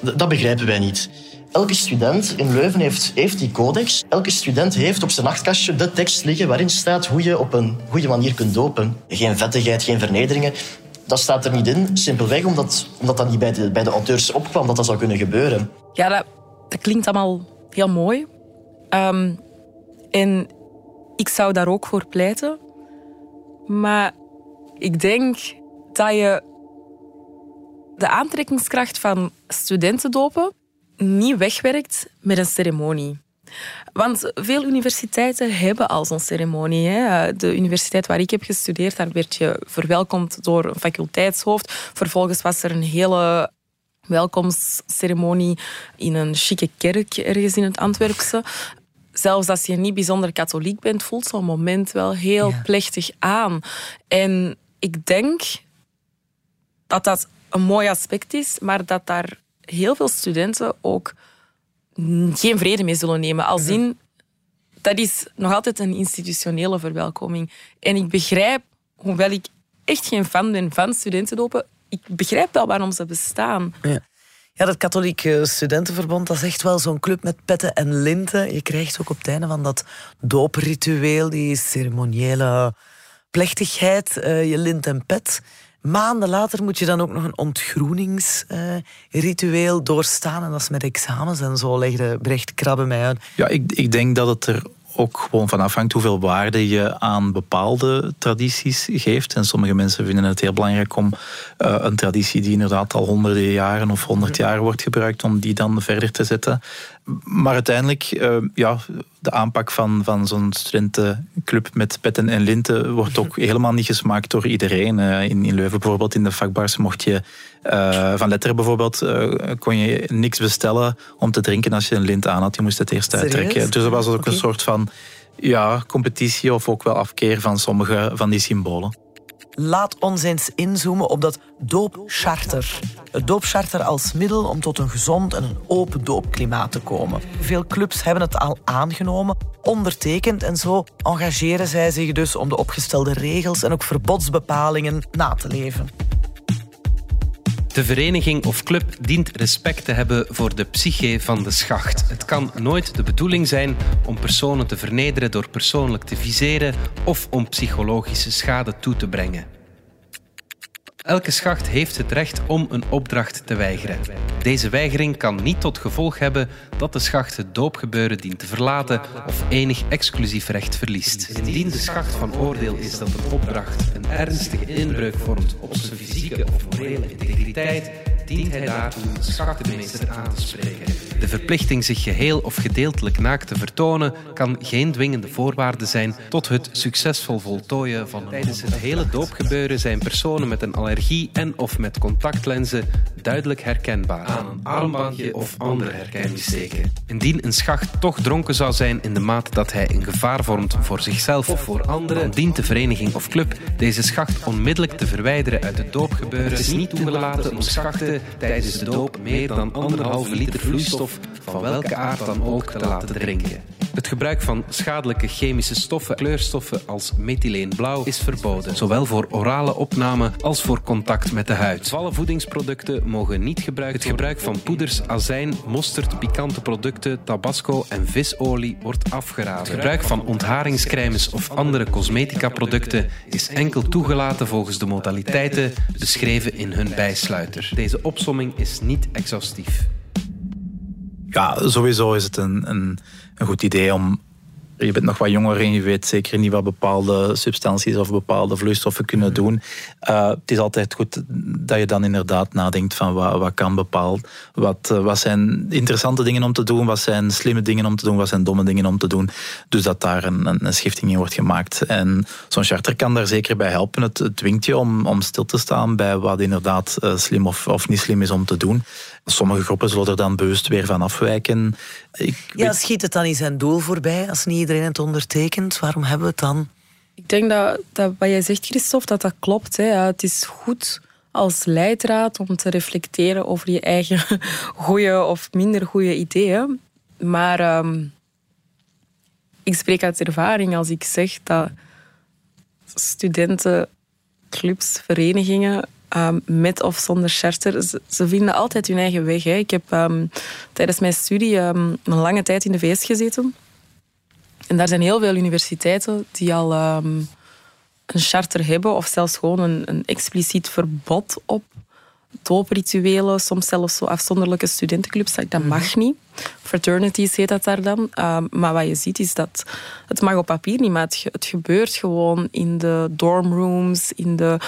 Dat begrijpen wij niet. Elke student in Leuven heeft, heeft die codex. Elke student heeft op zijn nachtkastje de tekst liggen waarin staat hoe je op een goede manier kunt dopen. Geen vettigheid, geen vernederingen. Dat staat er niet in, simpelweg omdat, dat niet bij de, bij de auteurs opkwam dat dat zou kunnen gebeuren. Ja, dat, dat klinkt allemaal heel mooi. Ehm, en ik zou daar ook voor pleiten. Maar ik denk dat je de aantrekkingskracht van studentendopen niet wegwerkt met een ceremonie. Want veel universiteiten hebben al zo'n ceremonie. Hè. De universiteit waar ik heb gestudeerd, daar werd je verwelkomd door een faculteitshoofd. Vervolgens was er een hele welkomstceremonie in een chique kerk ergens in het Antwerpse. Zelfs als je niet bijzonder katholiek bent, voelt zo'n moment wel heel plechtig aan. En ik denk dat dat een mooi aspect is, maar dat daar heel veel studenten ook geen vrede mee zullen nemen. Al zien, dat is nog altijd een institutionele verwelkoming. En ik begrijp, hoewel ik echt geen fan ben van studentendopen, ik begrijp wel waarom ze bestaan. Ja. Ja, dat katholieke studentenverbond, dat is echt wel zo'n club met petten en linten. Je krijgt ook op het einde van dat doopritueel, die ceremoniële plechtigheid, uh, je lint en pet. Maanden later moet je dan ook nog een ontgroeningsritueel doorstaan. En dat is met examens en zo, legde Brecht Krabbe mij uit. Ja, ik, ik denk dat het er ook gewoon van afhangt hoeveel waarde je aan bepaalde tradities geeft. En sommige mensen vinden het heel belangrijk om uh, een traditie die inderdaad al honderden jaren of honderd jaar wordt gebruikt, om die dan verder te zetten. Maar uiteindelijk, uh, ja, de aanpak van, van zo'n studentenclub met petten en linten wordt ook helemaal niet gesmaakt door iedereen. Uh, in, in Leuven bijvoorbeeld, in de vakbars, mocht je uh, van letteren bijvoorbeeld, kon je niks bestellen om te drinken als je een lint aan had. Je moest het eerst uittrekken. Dus er was ook een soort van ja, competitie of ook wel afkeer van sommige van die symbolen. Laat ons eens inzoomen op dat doopcharter. Het doopcharter als middel om tot een gezond en een open doopklimaat te komen. Veel clubs hebben het al aangenomen, ondertekend en zo engageren zij zich dus om de opgestelde regels en ook verbodsbepalingen na te leven. De vereniging of club dient respect te hebben voor de psyche van de schacht. Het kan nooit de bedoeling zijn om personen te vernederen door persoonlijk te viseren of om psychologische schade toe te brengen. Elke schacht heeft het recht om een opdracht te weigeren. Deze weigering kan niet tot gevolg hebben dat de schacht het doopgebeuren dient te verlaten of enig exclusief recht verliest. Indien de schacht van oordeel is dat een opdracht een ernstige inbreuk vormt op zijn fysieke of morele integriteit, dient hij daartoe de schachtenmeester aan te spreken. De verplichting zich geheel of gedeeltelijk naakt te vertonen kan geen dwingende voorwaarde zijn tot het succesvol voltooien van een Tijdens het hele doopgebeuren zijn personen met een allergie en of met contactlenzen duidelijk herkenbaar aan een armbandje of andere herkenningsteken. Indien een schacht toch dronken zou zijn in de mate dat hij een gevaar vormt voor zichzelf of voor anderen, dient de vereniging of club deze schacht onmiddellijk te verwijderen uit het doopgebeuren. Het is niet toegelaten om schachten tijdens de doop meer dan anderhalve liter vloeistof van welke aard dan ook te laten drinken. Het gebruik van schadelijke chemische stoffen, kleurstoffen als methyleenblauw, is verboden, zowel voor orale opname als voor contact met de huid. Alle voedingsproducten mogen niet gebruikt Het gebruik van poeders, azijn, mosterd, pikante producten, tabasco en visolie wordt afgeraden. Het gebruik van ontharingscremes of andere cosmetica-producten is enkel toegelaten volgens de modaliteiten beschreven in hun bijsluiter. Deze opsomming is niet exhaustief. Ja, sowieso is het een, een, een goed idee om je bent nog wat jonger en je weet zeker niet wat bepaalde substanties of bepaalde vloeistoffen kunnen doen. Uh, het is altijd goed dat je dan inderdaad nadenkt van wat, wat kan bepaald. Wat, uh, wat zijn interessante dingen om te doen, wat zijn slimme dingen om te doen, wat zijn domme dingen om te doen. Dus dat daar een, een, schifting in wordt gemaakt. En zo'n charter kan daar zeker bij helpen. Het, het dwingt je om, om stil te staan bij wat inderdaad uh, slim of, of niet slim is om te doen. Sommige groepen zullen er dan bewust weer van afwijken. Ik ja, schiet het dan in zijn doel voorbij als niet iedereen het ondertekent? Waarom hebben we het dan? Ik denk dat, dat wat jij zegt, Christophe, dat dat klopt. Hè. Ja, het is goed als leidraad om te reflecteren over je eigen <laughs> goede of minder goede ideeën. Maar um, ik spreek uit ervaring als ik zeg dat studentenclubs, verenigingen Um, met of zonder charter. Ze, ze, vinden altijd hun eigen weg. Hè. Ik heb um, tijdens mijn studie um, een lange tijd in de VS gezeten. En daar zijn heel veel universiteiten die al een charter hebben of zelfs gewoon een, een expliciet verbod op dooprituelen, soms zelfs zo afzonderlijke studentenclubs. Dat mag niet. Fraternities heet dat daar dan. maar wat je ziet is dat het mag op papier niet, maar het, het gebeurt gewoon in de dormrooms, in de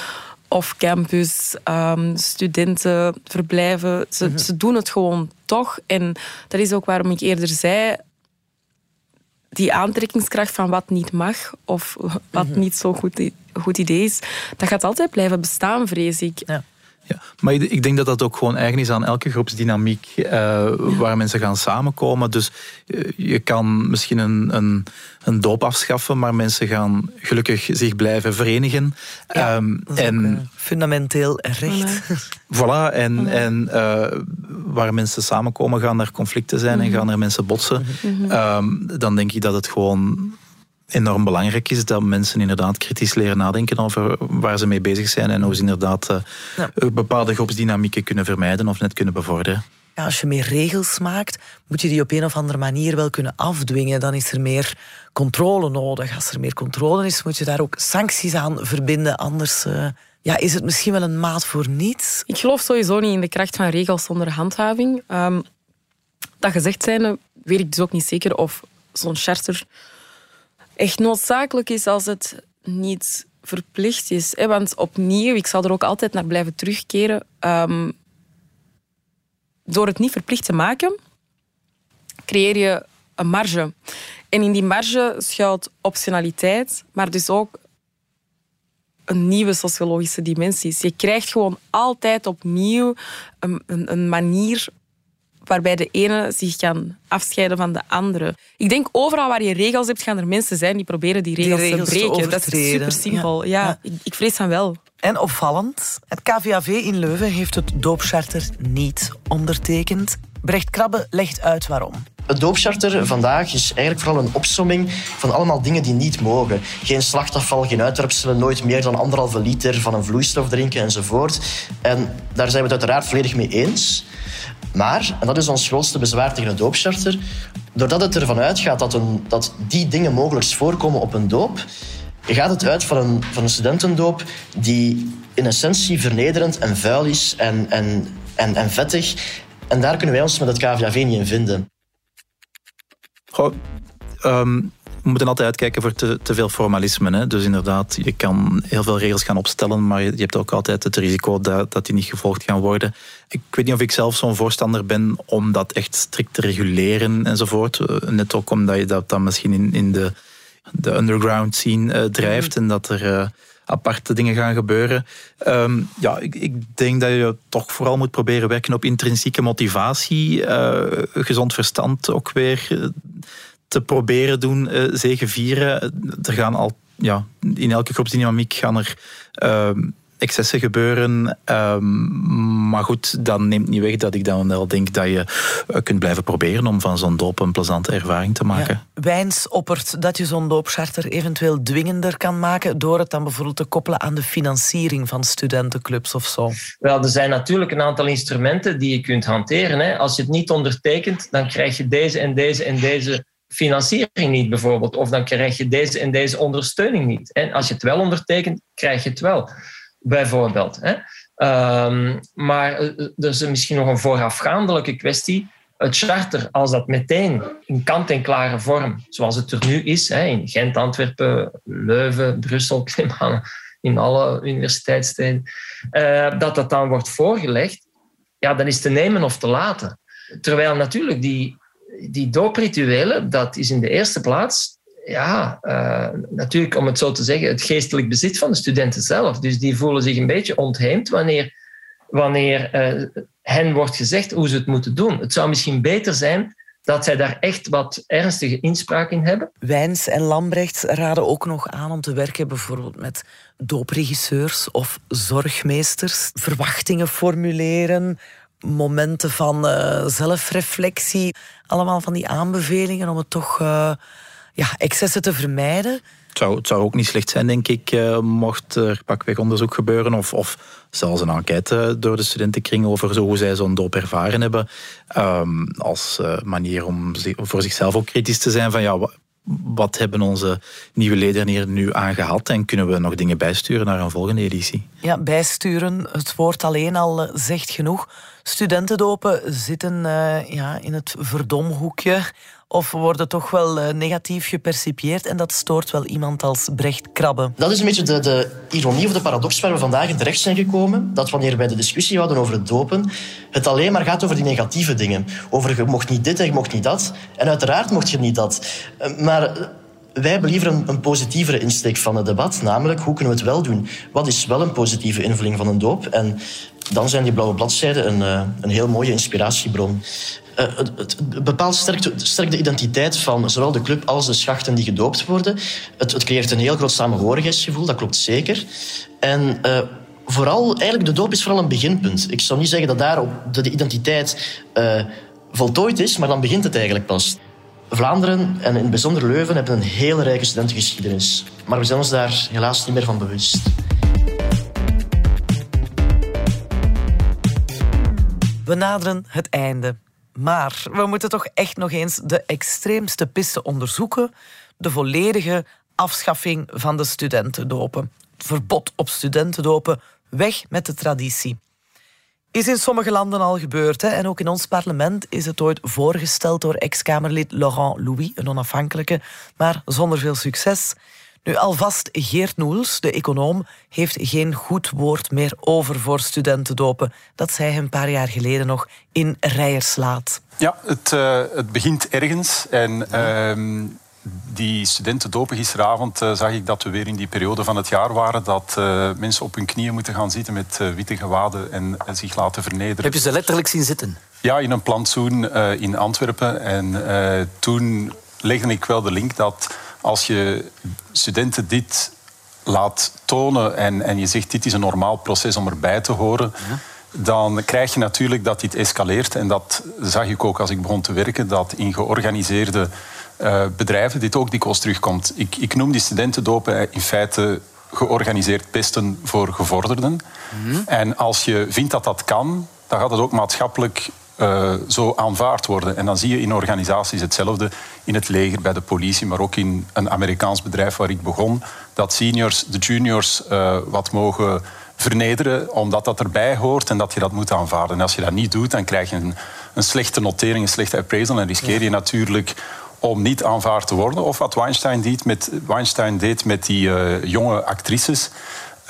of campus, um, studenten, verblijven. Ze, Mhm. ze doen het gewoon toch. En dat is ook waarom ik eerder zei... Die aantrekkingskracht van wat niet mag of wat Mhm. niet zo'n goed, goed idee is, dat gaat altijd blijven bestaan, vrees ik. Ja. Maar ik denk dat dat ook gewoon eigen is aan elke groepsdynamiek eh, waar mensen gaan samenkomen. Dus eh, je kan misschien een, een, een doop afschaffen, maar mensen gaan gelukkig zich blijven verenigen. Ehm, en Fundamenteel recht. Voilà, <laughs> en, en eh, waar mensen samenkomen, gaan er conflicten zijn en Mhm. gaan er mensen botsen. Mhm. Ehm, dan denk ik dat het gewoon enorm belangrijk is dat mensen inderdaad kritisch leren nadenken over waar ze mee bezig zijn en hoe ze inderdaad eh, Ja. eh, bepaalde groepsdynamieken kunnen vermijden of net kunnen bevorderen. Ja, als je meer regels maakt, moet je die op een of andere manier wel kunnen afdwingen. Dan is er meer controle nodig. Als er meer controle is, moet je daar ook sancties aan verbinden. Anders eh, ja, is het misschien wel een maat voor niets. Ik geloof sowieso niet in de kracht van regels zonder handhaving. Ehm, dat gezegd zijnde weet ik dus ook niet zeker of zo'n charter echt noodzakelijk is als het niet verplicht is. Hè? Want opnieuw, ik zal er ook altijd naar blijven terugkeren. ehm, door het niet verplicht te maken, creëer je een marge. En in die marge schuilt optionaliteit, maar dus ook een nieuwe sociologische dimensie. Je krijgt gewoon altijd opnieuw een, een, een manier waarbij de ene zich kan afscheiden van de andere. Ik denk overal waar je regels hebt, gaan er mensen zijn die proberen die regels, regels te te breken. dat is super simpel. Ja. Ja. Ik, ik vrees van wel. En opvallend, het KVAV in Leuven heeft het doopcharter niet ondertekend. Brecht Krabbe legt uit waarom. Het doopcharter vandaag is eigenlijk vooral een opsomming van allemaal dingen die niet mogen. Geen slachtafval, geen uitwerpselen, nooit meer dan anderhalve liter van een vloeistof drinken enzovoort. En daar zijn we het uiteraard volledig mee eens. Maar, en dat is ons grootste bezwaar tegen het doopcharter, doordat het ervan uitgaat dat, een, dat die dingen mogelijk voorkomen op een doop, gaat het uit van een, van een studentendoop die in essentie vernederend en vuil is en, en, en, en vettig. En daar kunnen wij ons met het KVAV niet in vinden. Ehm, we moeten altijd uitkijken voor te, te veel formalisme. Hè? Dus inderdaad, je kan heel veel regels gaan opstellen, maar je, je hebt ook altijd het risico dat, dat die niet gevolgd gaan worden. Ik weet niet of ik zelf zo'n voorstander ben om dat echt strikt te reguleren enzovoort. Eh, Net ook omdat je dat dan misschien in, in de, de underground scene eh, drijft en dat er eh, aparte dingen gaan gebeuren. Ehm, ja, ik, ik denk dat je toch vooral moet proberen werken op intrinsieke motivatie, eh, gezond verstand ook weer eh, te proberen doen, eh zegevieren. Er gaan al, ja, in elke groepsdynamiek gaan er ehm, excessen gebeuren. Ehm, maar goed, dat neemt niet weg dat ik dan wel denk dat je eh, kunt blijven proberen om van zo'n doop een plezante ervaring te maken. Ja. Wijns oppert dat je zo'n doopcharter eventueel dwingender kan maken door het dan bijvoorbeeld te koppelen aan de financiering van studentenclubs of zo. Wel, er zijn natuurlijk een aantal instrumenten die je kunt hanteren. Hè. Als je het niet ondertekent, dan krijg je deze en deze en deze financiering niet, bijvoorbeeld. Of dan krijg je deze en deze ondersteuning niet. En als je het wel ondertekent, krijg je het wel, bijvoorbeeld. Hè. Ehm, maar eh, er is misschien nog een voorafgaandelijke kwestie. Het charter, als dat meteen in kant-en-klare vorm, zoals het er nu is, hè, in Gent, Antwerpen, Leuven, Brussel, aan, in alle universiteitssteden, eh, dat dat dan wordt voorgelegd, ja, dan is te nemen of te laten. Terwijl natuurlijk die, die dooprituelen, dat is in de eerste plaats, ja, eh, natuurlijk om het zo te zeggen, het geestelijk bezit van de studenten zelf. Dus die voelen zich een beetje ontheemd wanneer, wanneer eh, hen wordt gezegd hoe ze het moeten doen. Het zou misschien beter zijn dat zij daar echt wat ernstige inspraak in hebben. Wijns en Lambrecht raden ook nog aan om te werken bijvoorbeeld met doopregisseurs of zorgmeesters. Verwachtingen formuleren, momenten van eh, zelfreflectie. Allemaal van die aanbevelingen om het toch ja, excessen te vermijden. Het zou, het zou ook niet slecht zijn, denk ik, eh, mocht er pakweg onderzoek gebeuren of, of zelfs een enquête door de studentenkring over zo, hoe zij zo'n doop ervaren hebben. Ehm, als eh, manier om voor zichzelf ook kritisch te zijn van ja, wa- wat hebben onze nieuwe leden hier nu aan gehad en kunnen we nog dingen bijsturen naar een volgende editie? Ja, bijsturen, het woord alleen al eh, zegt genoeg. Studentendopen zitten uh, ja, in het verdomhoekje of worden toch wel uh, negatief gepercipieerd en dat stoort wel iemand als Brecht Krabbe. Dat is een beetje de, de ironie of de paradox waar we vandaag terecht zijn gekomen. Dat wanneer wij de discussie houden over het dopen, het alleen maar gaat over die negatieve dingen. Over je mocht niet dit en je mocht niet dat. En uiteraard mocht je niet dat. Maar wij believen een, positievere insteek van het debat. Namelijk, hoe kunnen we het wel doen? Wat is wel een positieve invulling van een doop? En dan zijn die blauwe bladzijden een, eh, een heel mooie inspiratiebron. Uh, het, bepaalt sterk, de identiteit van zowel de club als de schachten die gedoopt worden. Het, het creëert een heel groot samenhorigheidsgevoel, dat klopt zeker. En uh, vooral, eigenlijk, de doop is vooral een beginpunt. Ik zou niet zeggen dat daar de, de identiteit voltooid is, maar dan begint het eigenlijk pas. Vlaanderen en in het bijzonder Leuven hebben een hele rijke studentengeschiedenis. Maar we zijn ons daar helaas niet meer van bewust. We naderen het einde. Maar we moeten toch echt nog eens de extreemste piste onderzoeken. De volledige afschaffing van de studentendopen. Verbod op studentendopen. Weg met de traditie. Is in sommige landen al gebeurd. Hè? En ook in ons parlement is het ooit voorgesteld door ex-Kamerlid Laurent Louis, een onafhankelijke, maar zonder veel succes. Nu, alvast Geert Noels, de econoom, heeft geen goed woord meer over voor studentendopen. Dat zei hij een paar jaar geleden nog in Rijerslaat. Ja, het, uh, het begint ergens. En uh, die studentendopen gisteravond uh, zag ik dat we weer in die periode van het jaar waren dat uh, mensen op hun knieën moeten gaan zitten met uh, witte gewaden en zich laten vernederen. Heb je ze letterlijk zien zitten? Ja, in een plantsoen in Antwerpen. En toen legde ik wel de link dat als je studenten dit laat tonen en, en je zegt dit is een normaal proces om erbij te horen, dan krijg je natuurlijk dat dit escaleert. En dat zag ik ook als ik begon te werken, dat in georganiseerde uh, bedrijven dit ook dikwijls terugkomt. Ik, ik noem die studentendopen in feite georganiseerd pesten voor gevorderden. Mhm. En als je vindt dat dat kan, dan gaat het ook maatschappelijk uh, zo aanvaard worden. En dan zie je in organisaties hetzelfde, in het leger, bij de politie, maar ook in een Amerikaans bedrijf waar ik begon, dat seniors de juniors uh, wat mogen vernederen, omdat dat erbij hoort en dat je dat moet aanvaarden. En als je dat niet doet, dan krijg je een, een slechte notering, een slechte appraisal en riskeer je natuurlijk om niet aanvaard te worden. Of wat Weinstein deed met, Weinstein deed met die uh, jonge actrices.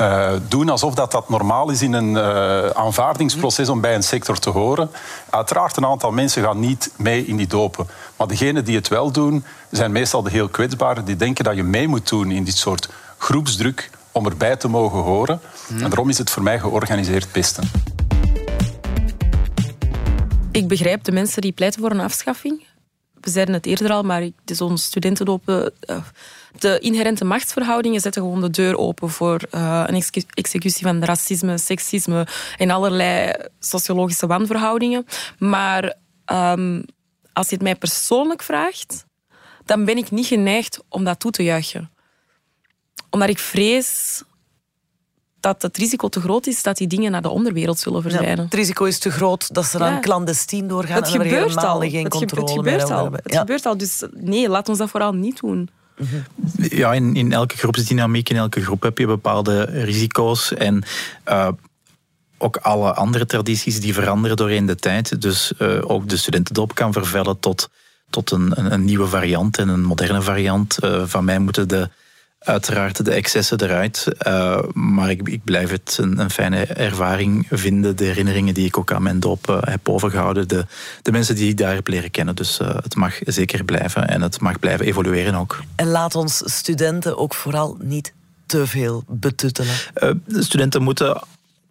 Uh, doen alsof dat, dat normaal is in een uh, aanvaardingsproces om bij een sector te horen. Uiteraard, een aantal mensen gaan niet mee in die dopen. Maar degenen die het wel doen, zijn meestal de heel kwetsbaren. Die denken dat je mee moet doen in dit soort groepsdruk om erbij te mogen horen. En daarom is het voor mij georganiseerd pesten. Ik begrijp de mensen die pleiten voor een afschaffing we zeiden het eerder al, maar zo'n studentendopen... Eh, de inherente machtsverhoudingen zetten gewoon de deur open voor uh, een executie van racisme, seksisme en allerlei sociologische wanverhoudingen. Maar um, als je het mij persoonlijk vraagt, dan ben ik niet geneigd om dat toe te juichen. Omdat ik vrees dat het risico te groot is dat die dingen naar de onderwereld zullen verdwijnen. het risico is te groot dat ze dan ja. clandestien doorgaan het en er gebeurt helemaal al. geen het controle het gebeurt meer al. hebben. Het gebeurt al, dus nee, laat ons dat vooral niet doen. Ja, in, in elke groepsdynamiek, in elke groep heb je bepaalde risico's. En uh, ook alle andere tradities die veranderen doorheen de tijd. Dus uh, ook de studentendop kan vervellen tot, tot een, een, een, nieuwe variant en een moderne variant. Uh, van mij moeten de uiteraard de excessen eruit. Uh, maar ik, ik, blijf het een, een, fijne ervaring vinden. De herinneringen die ik ook aan mijn doop uh, heb overgehouden. De, de mensen die ik daar heb leren kennen. Dus uh, het mag zeker blijven. En het mag blijven evolueren ook. En laat ons studenten ook vooral niet te veel betuttelen. de studenten moeten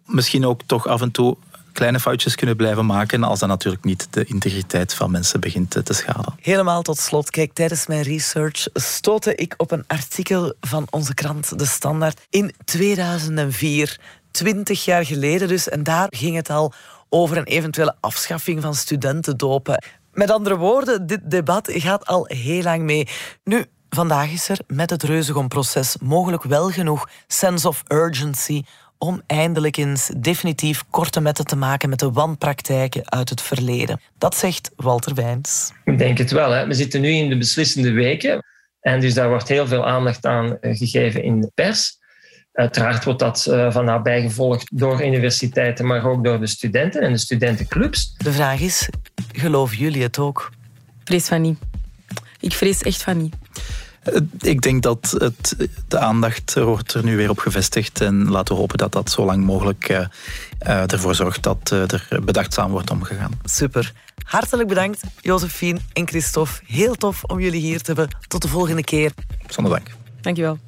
misschien ook toch af en toe kleine foutjes kunnen blijven maken als dat natuurlijk niet de integriteit van mensen begint te schaden. Helemaal tot slot. Kijk, tijdens mijn research stootte ik op een artikel van onze krant De Standaard in 2004. 20 jaar geleden dus. En daar ging het al over een eventuele afschaffing van studentendopen. Met andere woorden, dit debat gaat al heel lang mee. Nu, vandaag is er met het Reuzegom-proces mogelijk wel genoeg sense of urgency om eindelijk eens definitief korte metten te maken met de wanpraktijken uit het verleden. Dat zegt Walter Wijns. Ik denk het wel. Hè. We zitten nu in de beslissende weken. En dus daar wordt heel veel aandacht aan eh, gegeven in de pers. Uiteraard wordt dat uh, van nabij gevolgd door universiteiten, maar ook door de studenten en de studentenclubs. De vraag is, geloven jullie het ook? Vrees van niet. Ik vrees echt van niet. Ik denk dat het, de aandacht wordt er nu weer op gevestigd. En laten we hopen dat dat zo lang mogelijk uh, uh, ervoor zorgt dat uh, er bedachtzaam wordt omgegaan. Super. Hartelijk bedankt, Josephine en Christophe. Heel tof om jullie hier te hebben. Tot de volgende keer. Zonder dank. Dankjewel.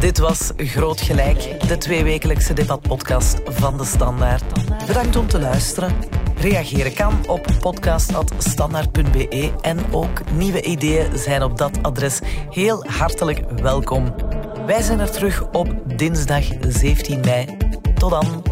Dit was Groot Gelijk, de tweewekelijkse debatpodcast van De Standaard. Bedankt om te luisteren. Reageren kan op podcast.standaard.be en ook nieuwe ideeën zijn op dat adres heel hartelijk welkom. Wij zijn er terug op dinsdag 17 mei. Tot dan.